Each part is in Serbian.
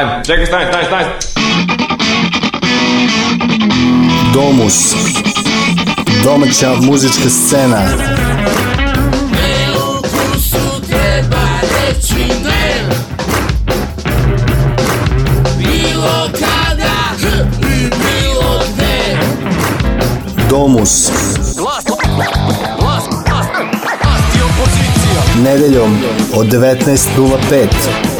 Ajmo, čekaj, stani, stani, stani. Domus. Domaća muzička scena. Ne ukusu treba reći ne. Bilo kada i bilo gde. Domus. Glas, glas, Nedeljom od 19.05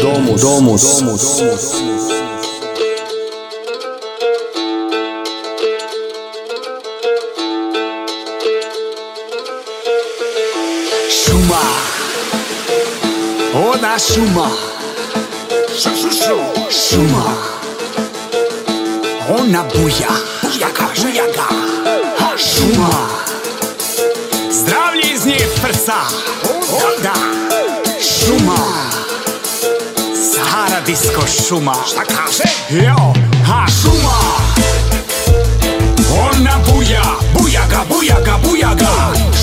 Домус. Домус. Домус. Домус. Шума. О, да, шума. Шума. Она буя. Буяка, жуяка. Шума. Здравлі з ней перцах. ko šuma Šta kaže? Jo, ha, šuma Ona buja, buja ga, buja ga, buja ga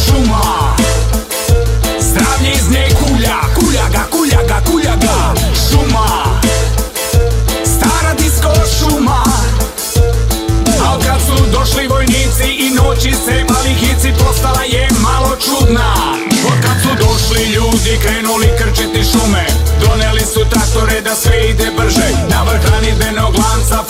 Šuma Zdravlje iz nje kulja, kulja ga, kulja ga, kulja ga Šuma Stara disko šuma Al kad su došli vojnici i noći se mali hici Postala je malo čudna Od kad su došli ljudi krenuli трактор да све иде брже На врх хранидбеnog гланца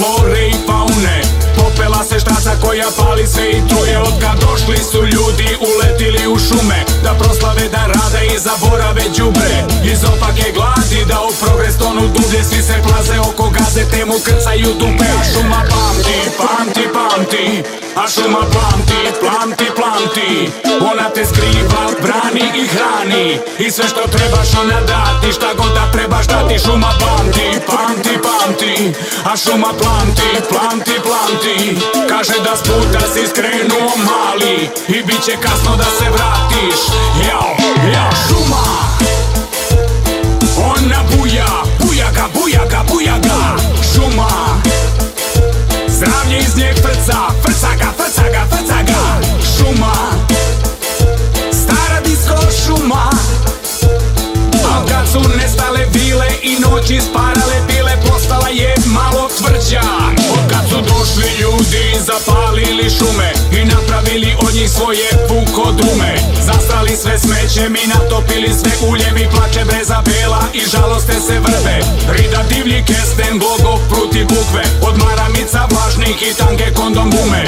koja pali se i truje Od kad došli su ljudi uletili u šume Da proslave, da rade i zaborave džubre Iz opake gladi da u progres tonu dublje Svi se plaze oko gazete mu krcaju dupe A šuma pamti, pamti, pamti A šuma pamti, pamti, plamti Ona te skriva, brani i hrani I sve što trebaš ona dati Šta god da trebaš dati Šuma pamti, pamti, pamti A šuma plamti, plamti, plamti Kaže onda s puta si skrenuo mali I bit će kasno da se vratiš Jao, jao, šuma Ona buja, buja ga, buja buja Šuma Zdravlje iz nje frca, frca ga, frca Šuma Stara disco šuma Al kad su nestale vile i noći sparale bile Postala je malo tvrđa tuđi zapalili šume I napravili od njih svoje pukodume Zastali sve smećem i natopili sve uljem I plače breza bela i žaloste se vrbe Rida divlji kesten glogo pruti bukve Od maramica važnih i tanke kondom gume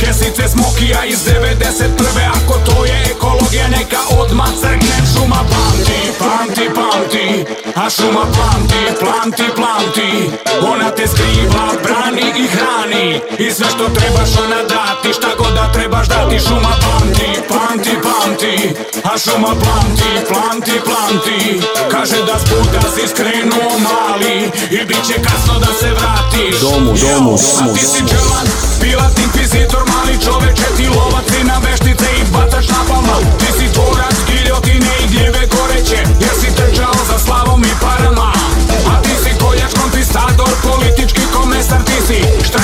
Kesice smokija iz 91. Ako to je ekologija neka odmah crknem Šuma pamti, pamti, pamti A šuma plamti, planti, planti Ona te skriva, brani i hrani I sve što trebaš ona dati Šta god da trebaš dati Šuma pamti, pamti, pamti A šuma pamti, planti, planti Kaže da s puta si skrenuo mali I bit će kasno da se vratiš Domu, domu, domu, ti si dželan Bila ti pizitor, mali čoveče Ti lovac i na veštice i bacaš na pamal Ti si tvorac, giljotine i gljive goreće Jer si trčao za slavom i parama A ti si koljač, konfistador, politički komesar Ti si šta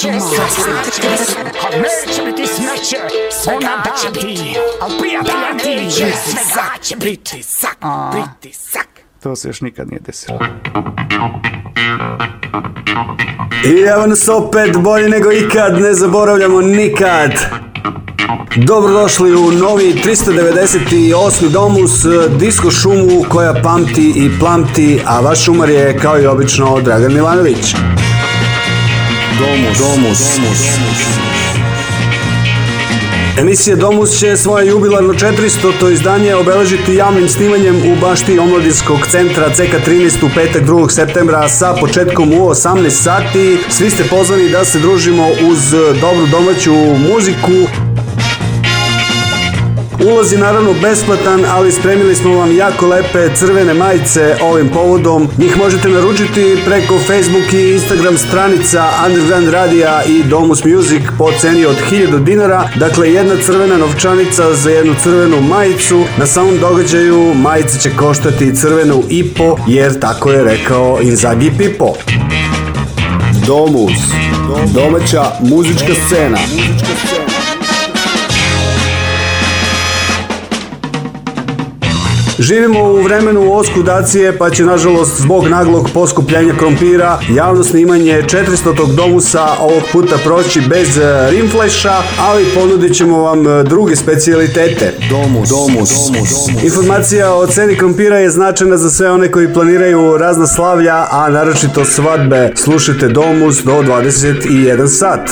će se snaći Al neće biti smeće Ona će da biti Al prijatelja da, neće Svega će biti Sak, pritisak To se još nikad nije desilo. I evo nas opet, bolje nego ikad, ne zaboravljamo nikad. Dobrodošli u novi 398. domus disko šumu koja pamti i plamti, a vaš umar je kao i obično Dragan Milanović. Domus. Domus. Domus. Emisija Domus će svoje jubilarno 400. to izdanje obeležiti javnim snimanjem u bašti Omladinskog centra CK13 u petak 2. septembra sa početkom u 18 sati. Svi ste pozvani da se družimo uz dobru domaću muziku. Ulaz je naravno besplatan, ali spremili smo vam jako lepe crvene majice ovim povodom. Njih možete naručiti preko Facebook i Instagram stranica Underground Radija i Domus Music po ceni od 1000 dinara. Dakle, jedna crvena novčanica za jednu crvenu majicu. Na samom događaju majica će koštati crvenu i po, jer tako je rekao Inzaghi Pipo. Domus. Domaća muzička scena. Muzička scena. Živimo u vremenu oskudacije, pa će nažalost zbog naglog poskupljenja krompira javno snimanje 400. domusa ovog puta proći bez e, rimfleša, ali ponudit ćemo vam e, druge specijalitete. Domus. Domus. Domus. Informacija o ceni krompira je značajna za sve one koji planiraju razna slavlja, a naročito svadbe. Slušajte Domus do 21 sat.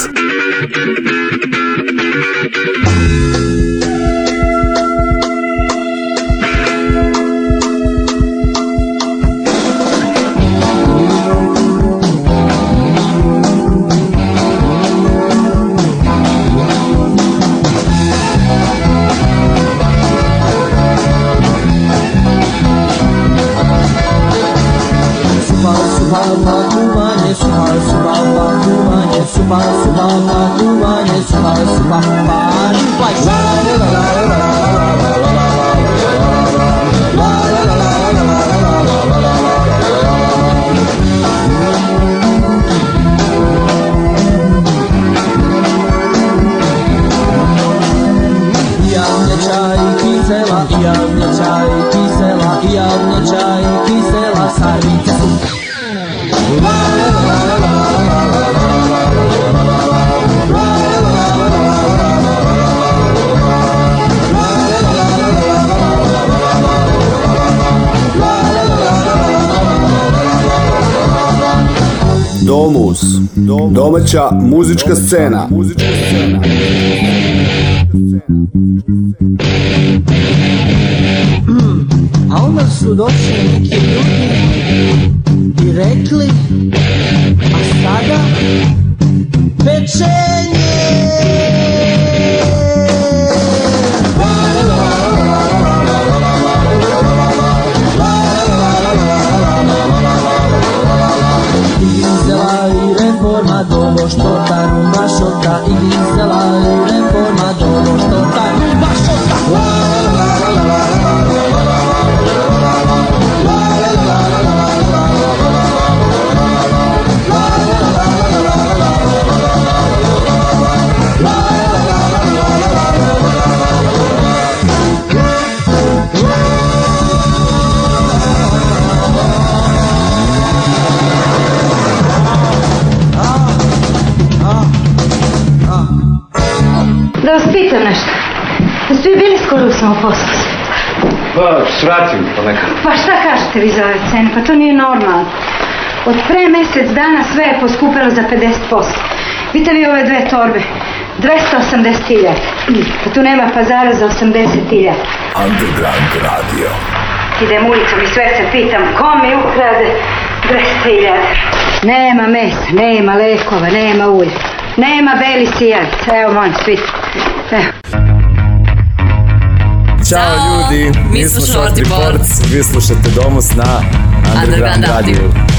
domaća muzička scena. Muzička hmm, scena. a onda su došli neki ljudi i rekli sam u poslu. Pa, pa svratim to Pa šta kažete vi za ove cene? Pa to nije normalno. Od pre mesec dana sve je poskupilo za 50%. Vidite vi ove dve torbe. 280.000. hiljada. Pa tu nema pazara za 80.000. Underground radio. Idem ulicom i sve se pitam ko mi ukrade 200.000. Nema mesa, nema lekova, nema ulja. Nema beli sijac. Evo, moj, vidite. Evo. Ćao ljudi, mi, mi smo Shorty Ports, vi slušate Domus na Underground, Underground Radio.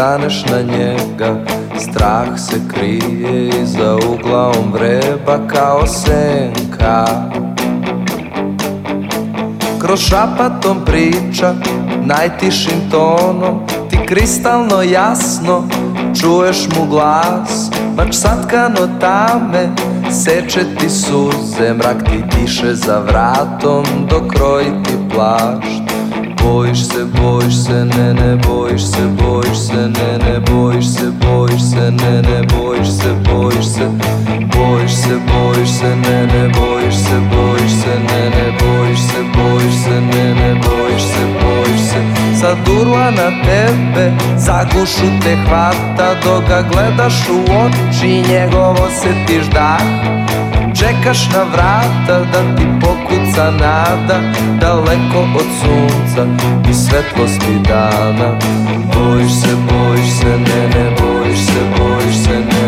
staneš na njega Strah se krije iza uglaom vreba kao senka Kroz šapatom priča, najtišim tonom Ti kristalno jasno čuješ mu glas Mač satkano tame, seče ti suze Mrak ti tiše za vratom, dok roj ti plašt Bojiš se, bojiš se, ne, ne, bojiš se, bojiš se, ne, ne, bojiš se, bojiš se, ne, ne, bojiš se, bojiš se Bojiš se, bojiš se, ne, ne, bojiš se, bojiš se, ne, ne, bojiš se, bojiš se, ne, ne, bojiš se, bojiš se Sad urla na tebe, za te hvata, dok ga gledaš u oči, njegovo se tiš dah Čekaš na vrata da ti pokuca nada Daleko od sunca i svetlosti dana Bojiš se, bojiš se, ne, ne, bojiš se, bojiš se, ne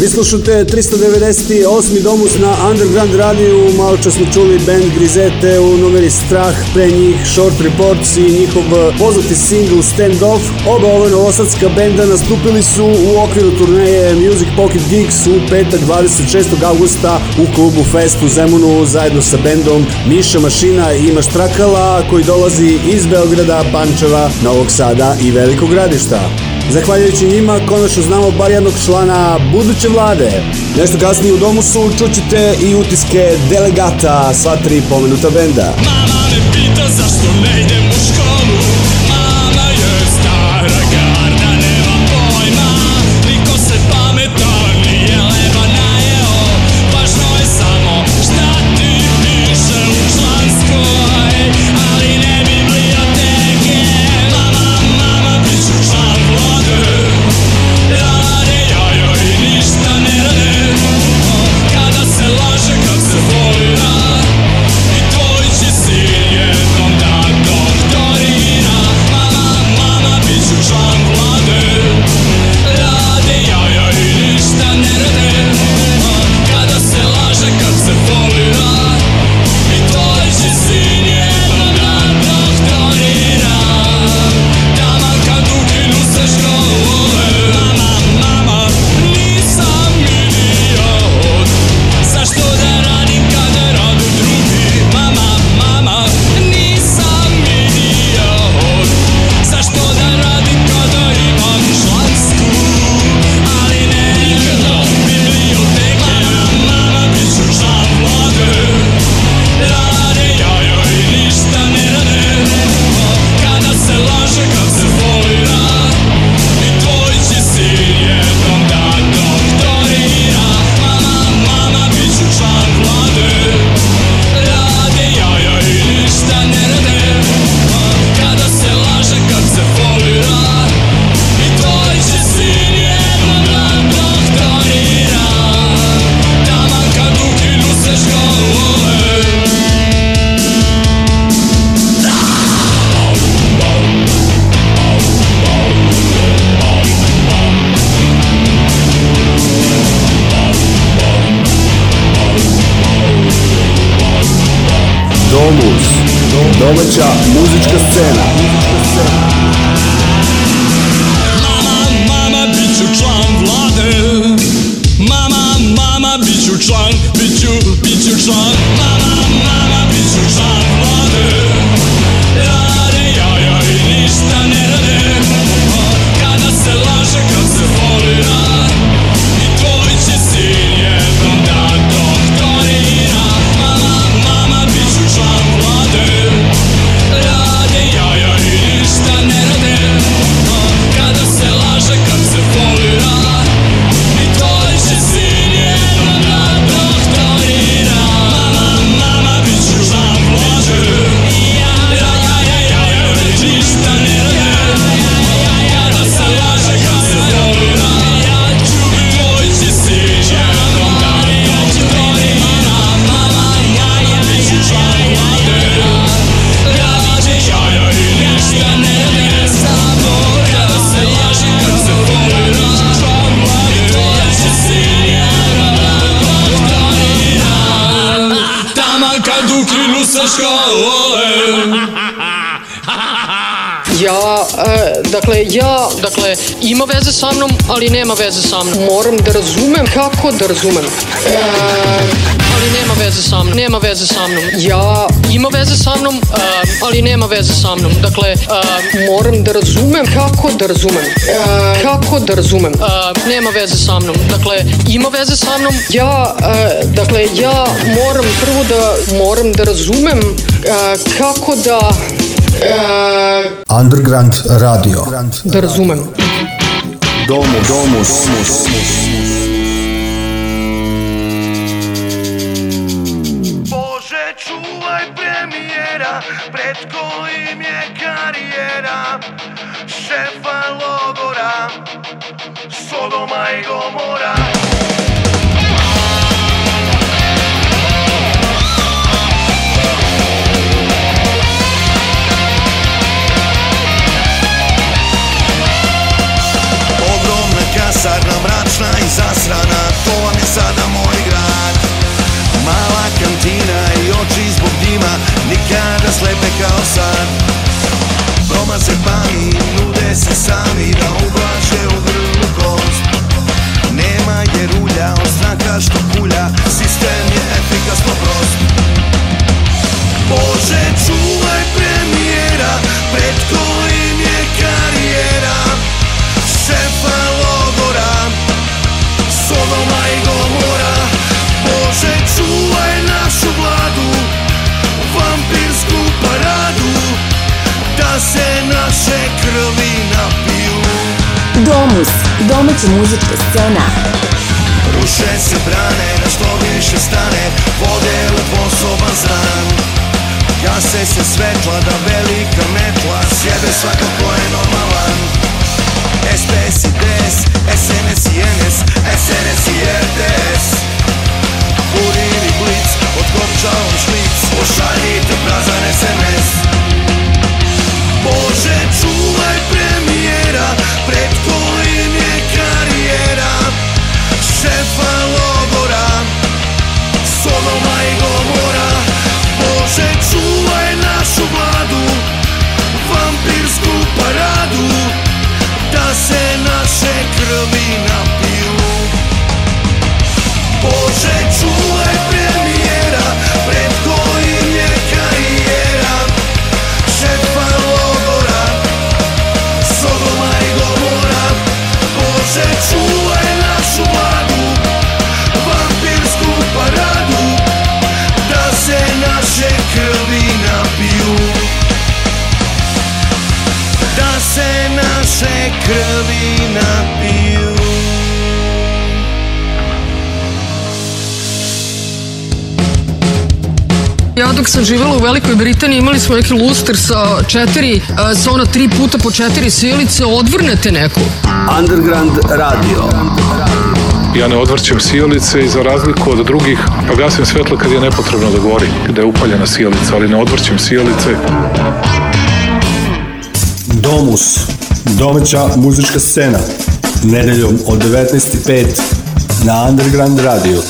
Vi slušate 398. domus na Underground radiju, malo čas smo čuli band Grizete u numeri Strah, pre njih Short Reports i njihov poznati single Stand Off. Oba ove novosadska benda nastupili su u okviru turneje Music Pocket Gigs u petak 26. augusta u klubu Fest u Zemunu zajedno sa bendom Miša Mašina i Imaš Trakala koji dolazi iz Beograda, Pančeva, Novog Sada i Velikog gradišta. Zahvaljujući njima konačno znamo bar jednog člana buduće vlade. Nešto kasnije u domu su čućite i utiske delegata sva tri pomenuta benda. Mama ne pita zašto ne idem u ima veze sa mnom, ali nema veze sa mnom. Moram da razumem kako da razumem. E, ali nema veze sa mnom, nema veze sa mnom. Ja ima veze sa mnom, e, ali nema veze sa mnom. Dakle, e, moram da razumem kako da razumem. E, kako da razumem. E, nema veze sa mnom. Dakle, ima veze sa mnom. Ja, e, dakle, ja moram prvo da moram da razumem e, kako da E, Underground radio. Da razumem. Domus. Domus. Domus. Domus. kao san Promaze pa i nude se sami da domaća muzička scena. Duše se brane, na što više stane, vode u dvosoban zran. Gase se svetla, da velika metla, sjebe svakako je normalan. SPS i DS, SNS i NS, SNS i RTS. Kurir i Blitz, odkopčavam šlic, pošaljite prazan SMS. ja dok sam živjela u Velikoj Britaniji imali smo neki luster sa četiri, e, sa ona tri puta po četiri silice, odvrnete neku. Underground Radio. Ja ne odvrćem sijalice i za razliku od drugih, pa gasim svetlo kad je nepotrebno da gori, kada je upaljena sijalica, ali ne odvrćem sijalice. Domus, domaća muzička scena, nedeljom od 19.05 na Underground Radio.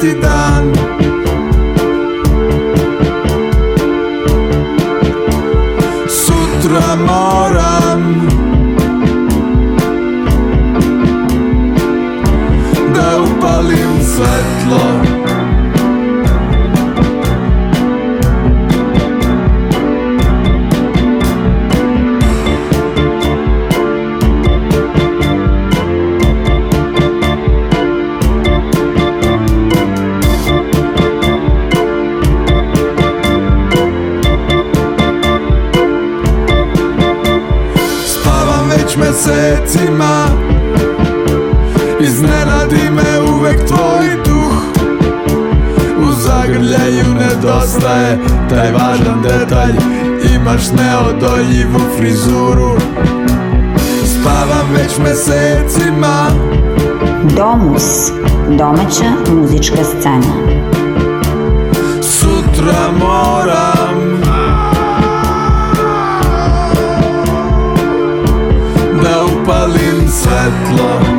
gratidão. mesecima Iznenadi me uvek tvoj duh U zagrljaju nedostaje taj važan detalj Imaš neodoljivu frizuru Spavam već mesecima Domus, domaća muzička scena Sutra mora that long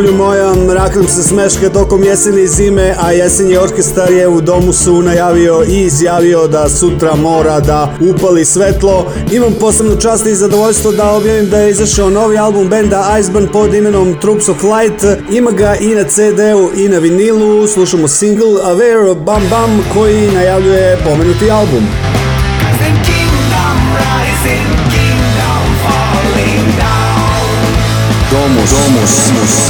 ljulju moja, mraknem se smeške tokom jeseni i zime, a jesenji orkestar je u domu su najavio i izjavio da sutra mora da upali svetlo. Imam posebnu čast i zadovoljstvo da objavim da je izašao novi album benda Iceburn pod imenom Troops of Light. Ima ga i na CD-u i na vinilu, slušamo single Aware Bam Bam koji najavljuje pomenuti album. Domus, domus, domus.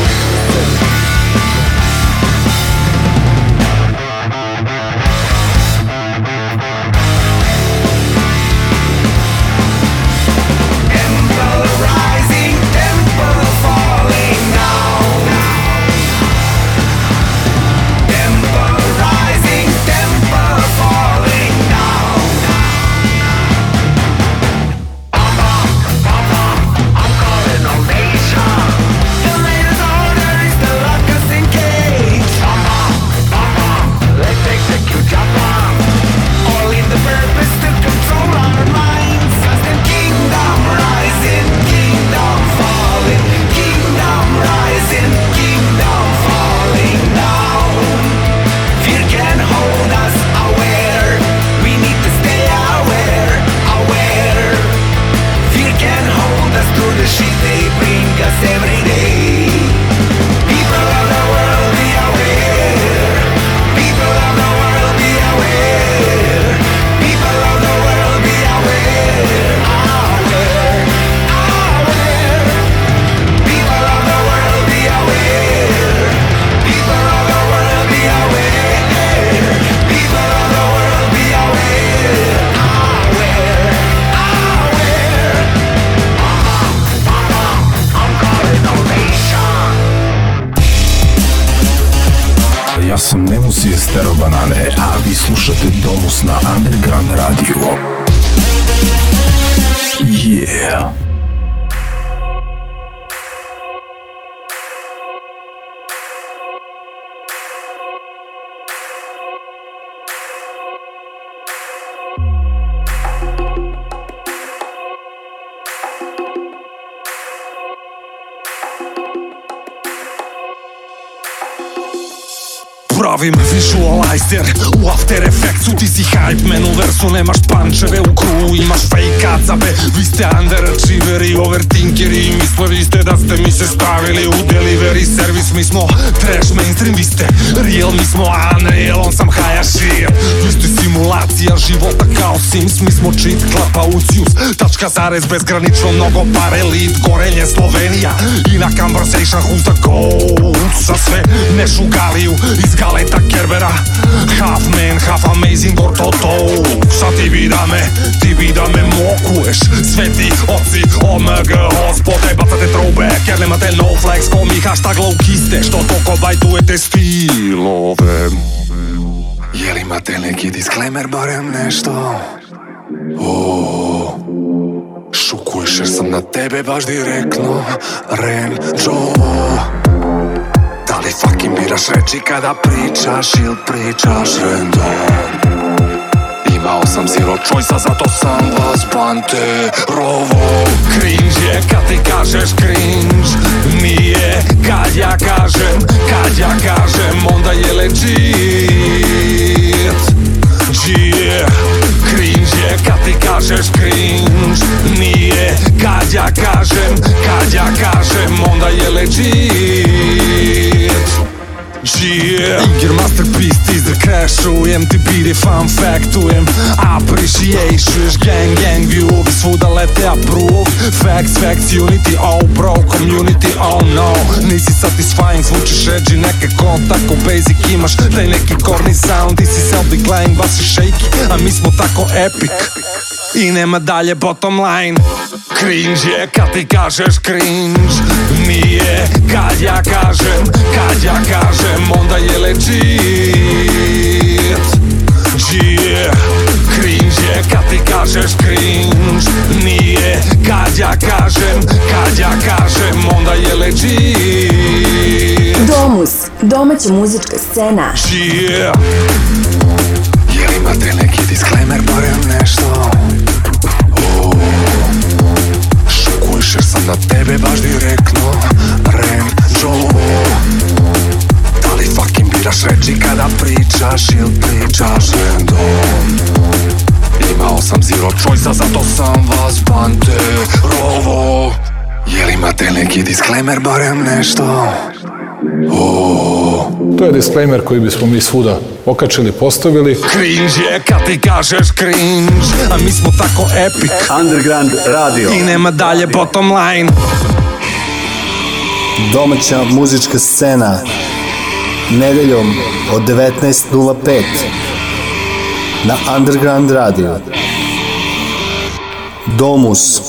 after U after effectsu ti si hype man U versu nemaš pančeve u kruvu Imaš fake acabe Vi ste underachieveri, overthinkeri Mislili ste da ste mi se stavili u delivery Servis mi smo trash mainstream Vi ste real, mi smo unreal On sam hajaši Vi ste simulacija života kao Sims Mi smo cheat, klapa ucius Tačka zarez, bezgranično mnogo pare Lead, korenje Slovenija I na conversation who's the goat Za sve ne šugaliju iz galeta Kerbera Half man, half amazing Bortoto Šta ti bi da me, ti bi da me mokuješ Sveti oci, omg, hospode Bacate trube, ker nemate no flex Komi hashtag low Što toko bajtujete stilove Jel imate neki disclaimer, barem nešto? Oh, šukuješ jer sam на тебе баш директно, Ренчо Ali svaki biraš reči kada pričaš ili pričaš Rendon Imao sam zero choice-a, zato sam vas rovo Cringe je kad ti kažeš cringe Nije kad ja kažem, kad ja kažem Onda je legit G Cringe je kad ti kažeš cringe Nije kad ja kažem, kad ja kažem Onda je legit Yeah. Inger masterpiece, teaser crashujem Ti biri fun factujem Appreciations, gang gang viewovi Svuda lete approve Facts, facts, unity, oh bro Community, oh no Nisi satisfying, zvučiš edgy Neke ko tako basic imaš Taj neki corny sound Ti si self decline, basi shaky A mi smo tako epic, epic. I nema dalje bottom line Cringe je kad ti kažeš cringe Nije kad ja kažem Kad ja kažem onda je legit G Cringe je kad ti kažeš cringe Nije kad ja kažem Kad ja kažem onda je legit Domus, domaća muzička scena G imate neki disclaimer, barem nešto oh, Šukuješ sam na tebe baš direktno Rem Joe Da li fucking biraš reči kada pričaš ili pričaš random Imao sam zero choice-a, zato sam vas bante rovo Jel imate neki disclaimer, barem nešto To je disclaimer koji bismo mi svuda okačili, postavili. Cringe je kad ti kažeš cringe, a mi smo tako epic. Underground radio. I nema dalje bottom line. Domaća muzička scena. Nedeljom od 19.05 na Underground radio. Domus.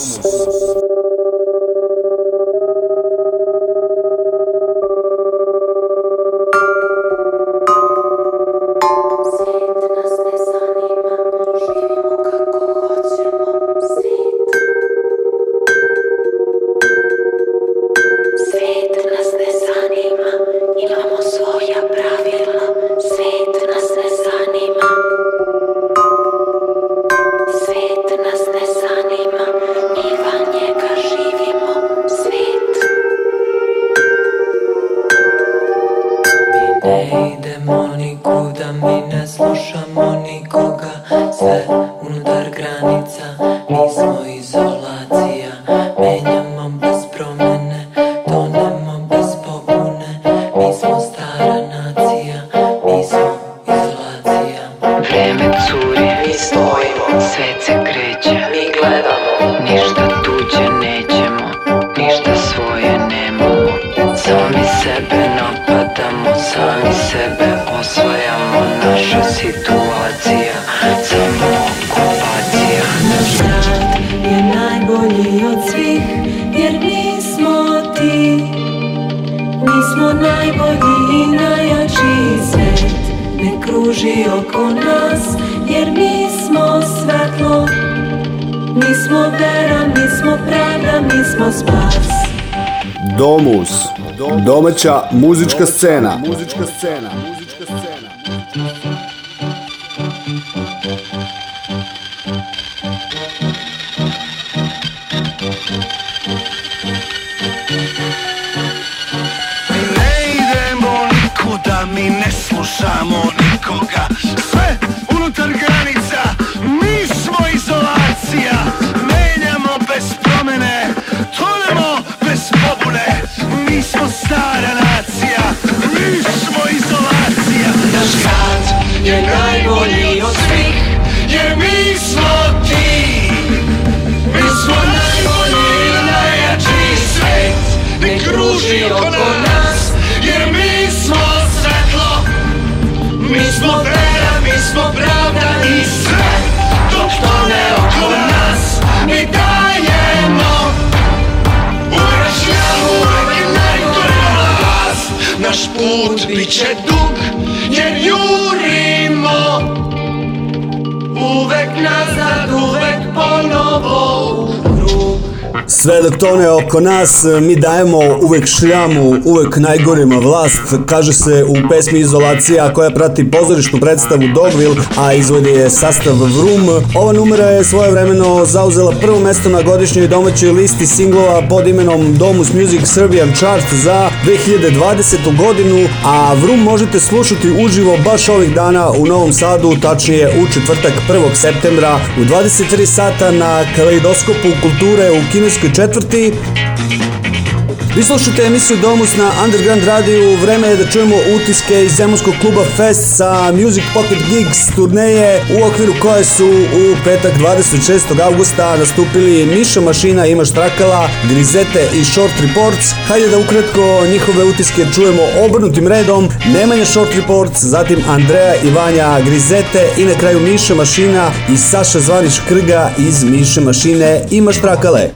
kruži oko nas Jer mi smo svetlo Mi smo vera, mi smo pravda, mi smo spas Domus Domaća muzička scena Muzička scena naš je najbolji od svih Jer mi smo ti Mi smo najbolji i najjači svet Nek kruži oko nas Jer mi smo svetlo Mi smo vera, mi smo pravda i sve Dok to ne oko nas Mi dajemo Uvek najgore na vas Naš put biće dug of Sve dok tone oko nas, e, mi dajemo uvek šljamu, uvek najgorima vlast, kaže se u pesmi Izolacija koja prati pozorišnu predstavu Dogville, a izvodi je sastav Vroom. Ova numera je svoje svojevremeno zauzela prvo mesto na godišnjoj domaćoj listi singlova pod imenom Domus Music Serbian Chart za 2020. godinu, a Vroom možete slušati uživo baš ovih dana u Novom Sadu, tačnije u četvrtak 1. septembra u 23 sata na Kaleidoskopu kulture u kineskom četvrti Vi slušate emisiju Domus na Underground Radio, Vreme je da čujemo utiske iz zemunskog kluba Fest sa Music Pocket Gigs turneje u okviru koje su u petak 26. augusta nastupili Miša Mašina, Imaš Trakala, Grizete i Short Reports. Hajde da ukratko njihove utiske čujemo obrnutim redom. Nemanja Short Reports, zatim Andreja i Vanja Grizete i na kraju Miša Mašina i Saša Zvaniš Krga iz Miše Mašine Imaš Trakale.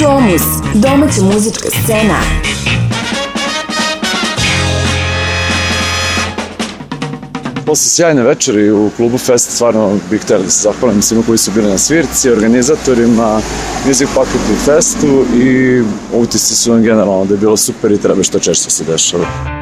Domus, domaća muzička scena. Posle sjajne večeri u klubu Fest stvarno bih htjeli da se zahvalim svima koji su bili na svirci, organizatorima, Music Paketu Festu i utisci su nam generalno da je bilo super i treba što češće da se dešava.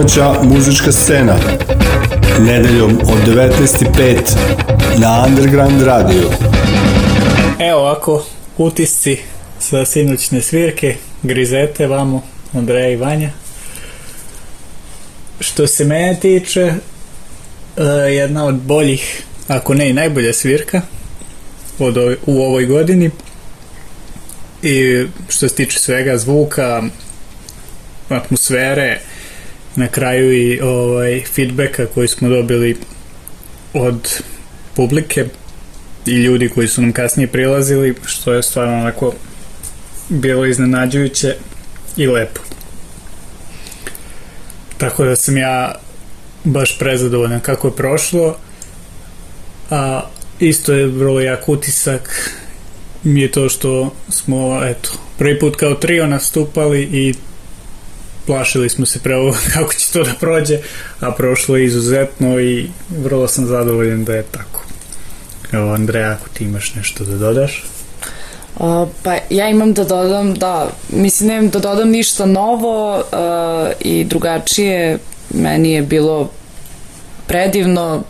domaća muzička scena. Nedeljom od 19.05 na Underground Radio. Evo ovako, utisci sa sinoćne svirke, grizete vamo, Andreja i Vanja. Što se mene tiče, e, jedna od boljih, ako ne i najbolja svirka od ov u ovoj godini. I što se tiče svega zvuka, atmosfere, na kraju i ovaj, feedbacka koji smo dobili od publike i ljudi koji su nam kasnije prilazili, što je stvarno onako bilo iznenađujuće i lepo. Tako da sam ja baš prezadovoljan kako je prošlo. A isto je vrlo jak utisak mi je to što smo eto prvi put kao trio nastupali i plašili smo se pravo kako će to da prođe, a prošlo je izuzetno i vrlo sam zadovoljen da je tako. Evo, Andreja, ako ti imaš nešto da dodaš? Uh, pa ja imam da dodam, da, mislim, nemam da dodam ništa novo uh, i drugačije. Meni je bilo predivno,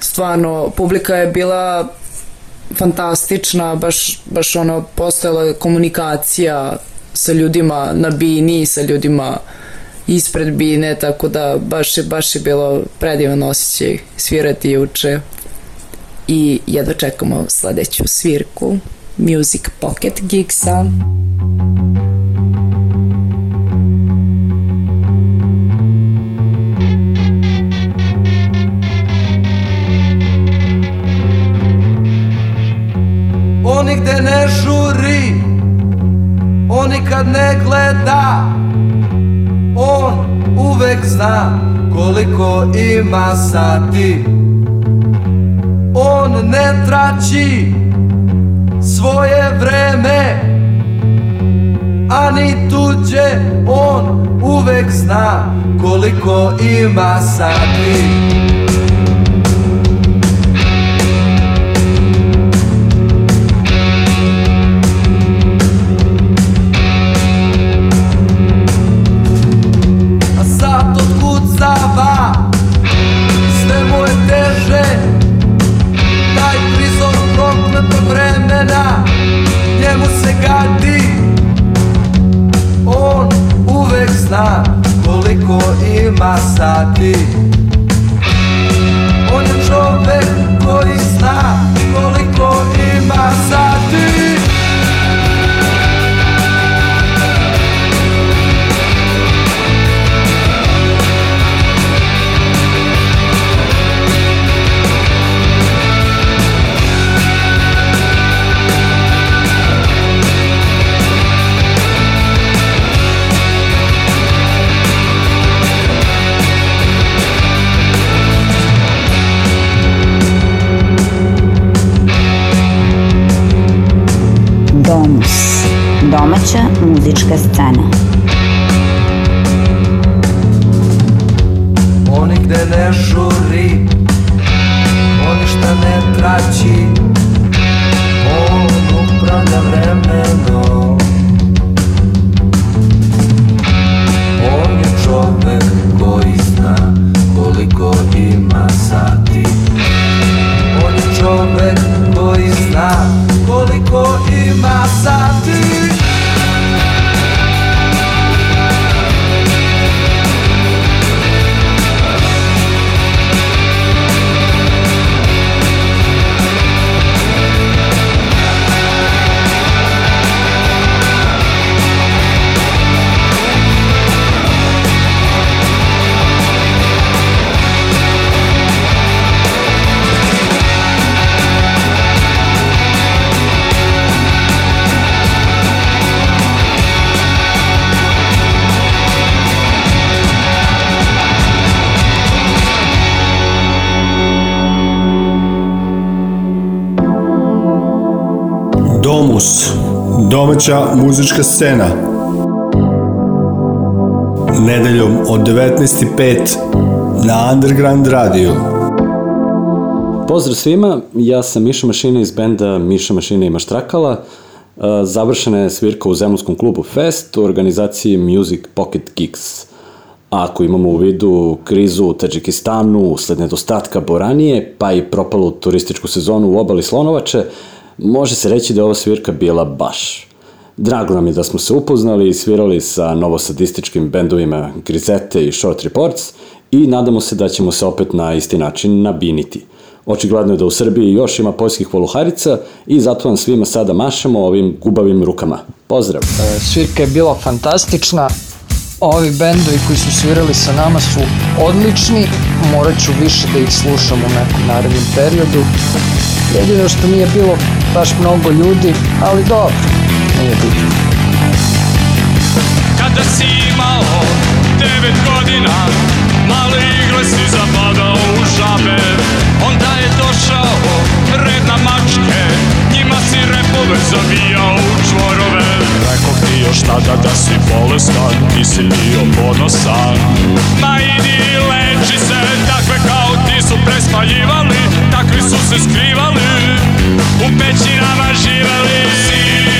stvarno, publika je bila fantastična, baš, baš ono, postojala je komunikacija sa ljudima na bini i sa ljudima ispred bine, tako da baš je, baš je bilo predivan osjećaj svirati juče i jedva čekamo sledeću svirku Music Pocket Gigsa. nikad ne gleda On uvek zna koliko ima sati On ne trači svoje vreme Ani tuđe on uvek zna koliko ima sati muzička scena. domaća muzička scena. Nedeljom od 19.05 na Underground Radio. Pozdrav svima, ja sam Miša Mašina iz benda Miša Mašina i Maštrakala. E, završena je svirka u Zemunskom klubu Fest u organizaciji Music Pocket Gigs. Ako imamo u vidu krizu u Tadžikistanu, usled nedostatka boranije, pa i propalu turističku sezonu u obali Slonovače, može se reći da je ova svirka bila baš Drago nam je da smo se upoznali i svirali sa novosadističkim bendovima Grizete i Short Reports i nadamo se da ćemo se opet na isti način nabiniti. Očigledno je da u Srbiji još ima poljskih voluharica i zato vam svima sada mašamo ovim gubavim rukama. Pozdrav! E, svirka je bila fantastična, ovi bendovi koji su svirali sa nama su odlični, morat ću više da ih slušam u nekom narednom periodu. Jedino što nije bilo baš mnogo ljudi, ali dobro, nije bitno. Kada si imao devet godina, malo igle si zapadao u žabe, onda je došao red na mačke, njima si repove zavijao u čvorove. Rekao ti još tada da si bolestan, ti si bio ponosan. Ma idi leči se, takve kao ti su prespaljivali, takvi su se skrivali, u pećinama živeli. Si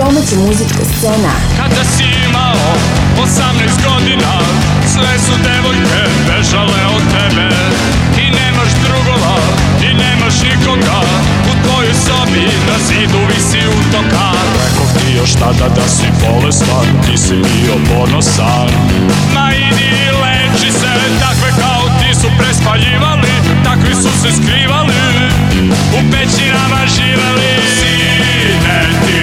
Domaća muzička scena. Kada si imao 18 godina, sve su devojke bežale od tebe. Ti nemaš drugova, ti nemaš nikoga, u tvojoj sobi na zidu visi utoka. Rekov ti još tada da si bolestan, ti si bio ponosan. Ma idi leči se, takve kao ti su prespaljivali, takvi su se skrivali, u pećinama živali. Sine ti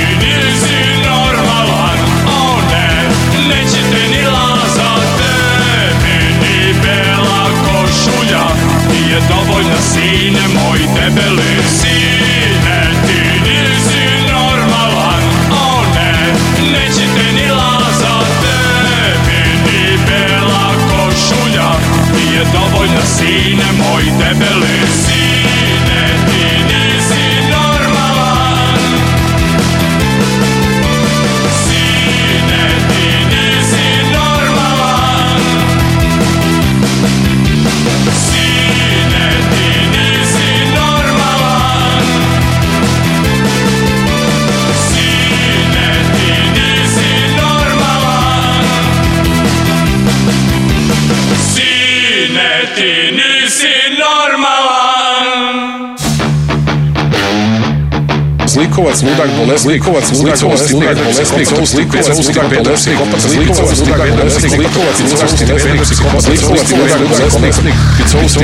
Likovac, ludak, bolesnik, Likovac, ludak, bolesnik, ludak, bolesnik, Kopac, Likovac, ludak, bolesnik, Kopac, Likovac, ludak, bolesnik, Likovac, ludak, bolesnik, Likovac, ludak,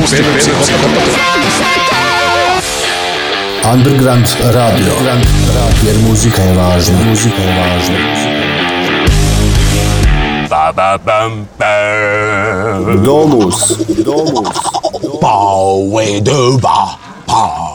bolesnik, Picovac, ludak, Underground Radio. Jer muzika je važna. Muzika je važna. Ba, ba, bam, bam. Domus. Domus. Domus. Pa, we, duba. Pa.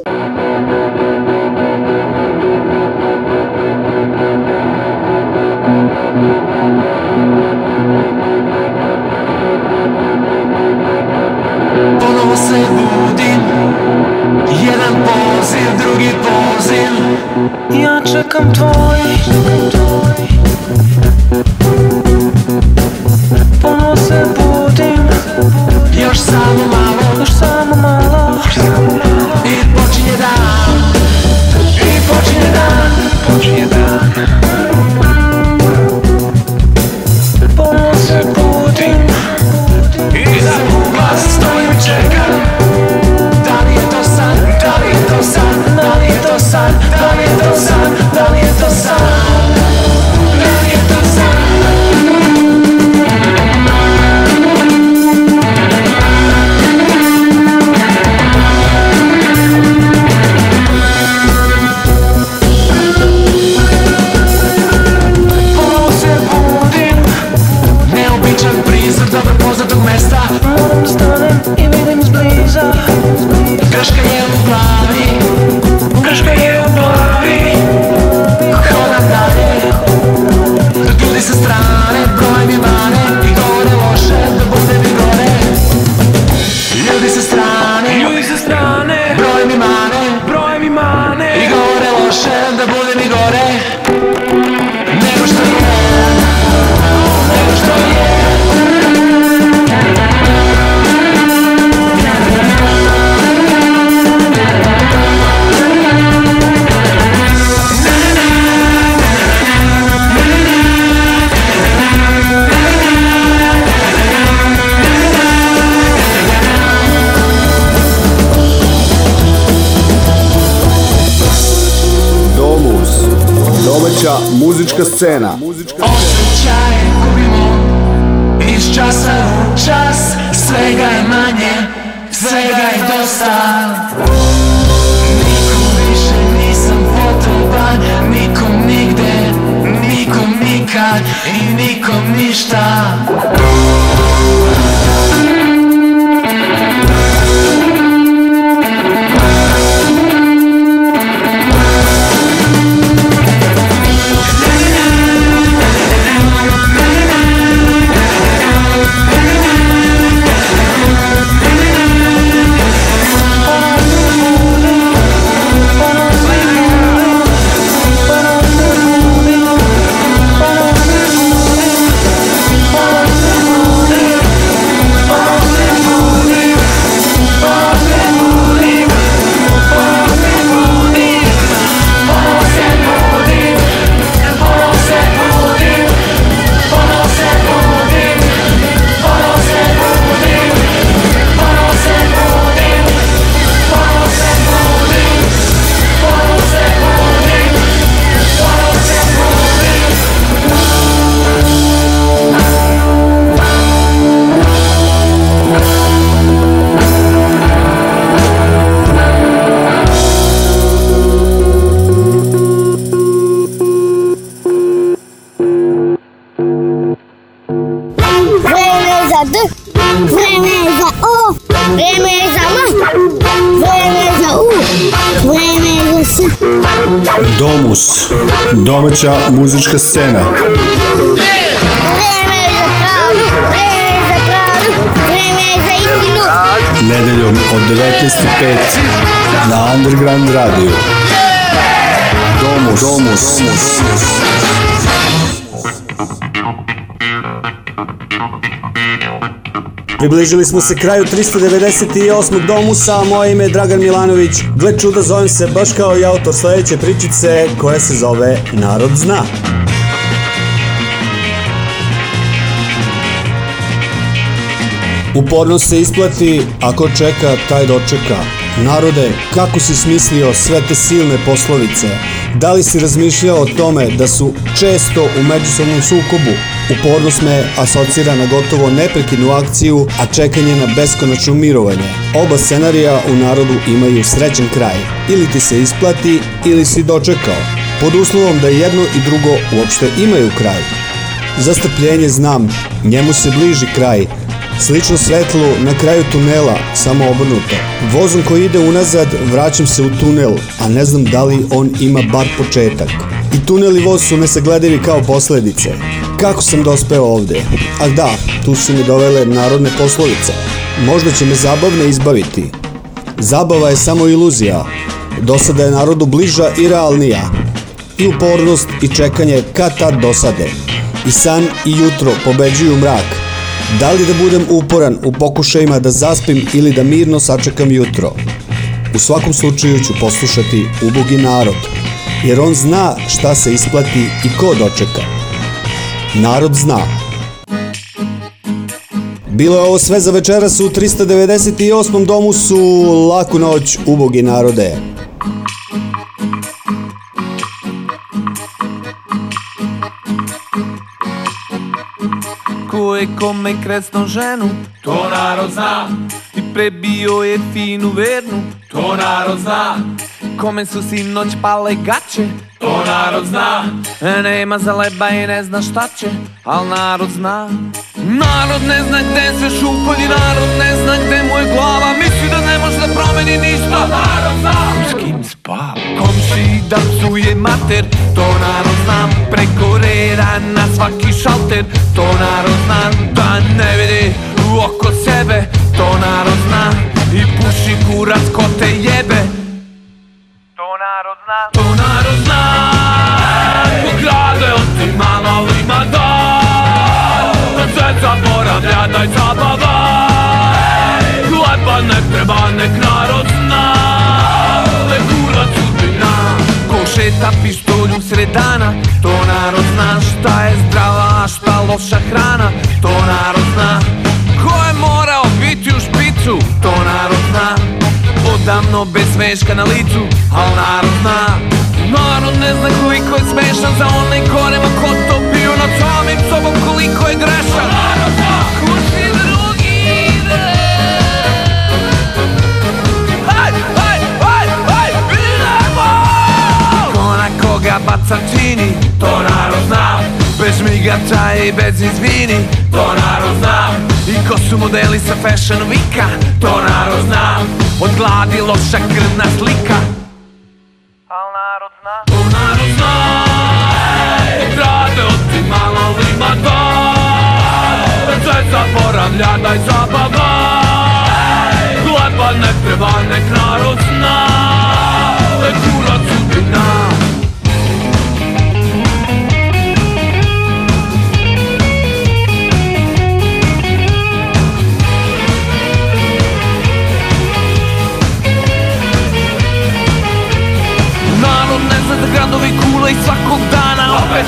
scena. Osjećaje gubimo iz časa u čas, svega je manje, svega je dosta. Nikom više nisam potreban, nikom nigde, nikom nikad i nikom ništa. domaća muzička scena. Vreme vreme vreme za za Nedeljom od 19.05 na Underground Radio. Domus, domus, domus. domus. Približili smo se kraju 398. domusa, moje ime je Dragan Milanović. Gle čuda, zovem se baš kao i autor sledeće pričice koja se zove Narod zna. Uporno se isplati ako čeka taj dočeka. Narode, kako si smislio sve te silne poslovice? Da li si razmišljao o tome da su često u međusobnom sukobu? Upornost me asocira na gotovo neprekidnu akciju, a čekanje na beskonačno mirovanje. Oba scenarija u narodu imaju srećen kraj. Ili ti se isplati, ili si dočekao. Pod uslovom da jedno i drugo uopšte imaju kraj. Za strpljenje znam, njemu se bliži kraj, Slično svetlu na kraju tunela, samo obrnuto. Vozom koji ide unazad vraćam se u tunel, a ne znam da li on ima bar početak. I tunel i voz su nesagledivi kao posledice. Kako sam dospeo ovde? A da, tu su mi dovele narodne poslovice. Možda će me zabavne izbaviti. Zabava je samo iluzija. Dosada je narodu bliža i realnija. I upornost i čekanje kad tad dosade. I san i jutro pobeđuju mrak. Da li da budem uporan u pokušajima da zaspim ili da mirno sačekam jutro? U svakom slučaju ću poslušati ubogi narod, jer on zna šta se isplati i ko dočeka narod zna. Bilo je ovo sve za večeras u 398. domu su Laku noć, ubogi narode. Ko je kome kresno ženu, to narod zna. I prebio je finu vernu, to narod zna kome su sinoć pale gaće To narod zna Nema za leba i ne zna šta će Al narod zna Narod ne zna gde se šupalji Narod ne zna gde mu je glava Misli da ne može da promeni ništa narod zna S kim spava Komši da psuje mater To narod zna Preko reda na svaki šalter To narod zna Da ne vidi u oko sebe To narod zna I puši kurac ko te jebe daj zabava Hleba ne treba, nek narod zna Nek kura cudbina Ko šeta pištolju sred dana To narod zna šta je zdrava, a šta loša hrana To narod zna Ko je morao biti u špicu To narod zna Odavno bez smeška na licu Al narod zna Narod ne zna koliko je smešan za onaj ko nema ko to piju nad samim sobom koliko je gra Bacancini To narod zna Bez migača i bez izvini To narod zna I ko su modeli sa fashion vika To narod zna Od gladi loša krvna slika Al narod zna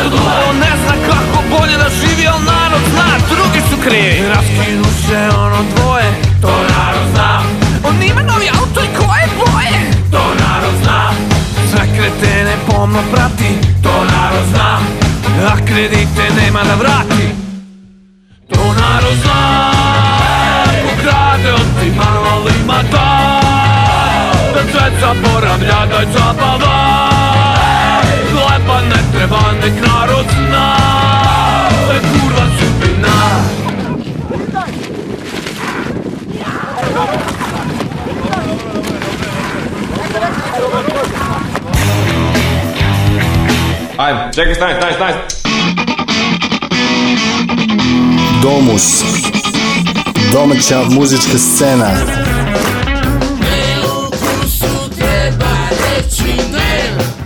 trgula On ne zna kako bolje da živi, al narod zna, drugi su krivi Raskinu se ono dvoje, to narod zna On ima novi auto i koje boje, to narod zna Sve kretene pomno prati, to narod zna A kredite nema da vrati, to narod zna Ukrade on ti malo ima da Da sve zaboravlja, da zabava treba nek narod zna To kurva cupina Ajmo, čekaj, stani, stani, stani. Domus. Domaća muzička scena.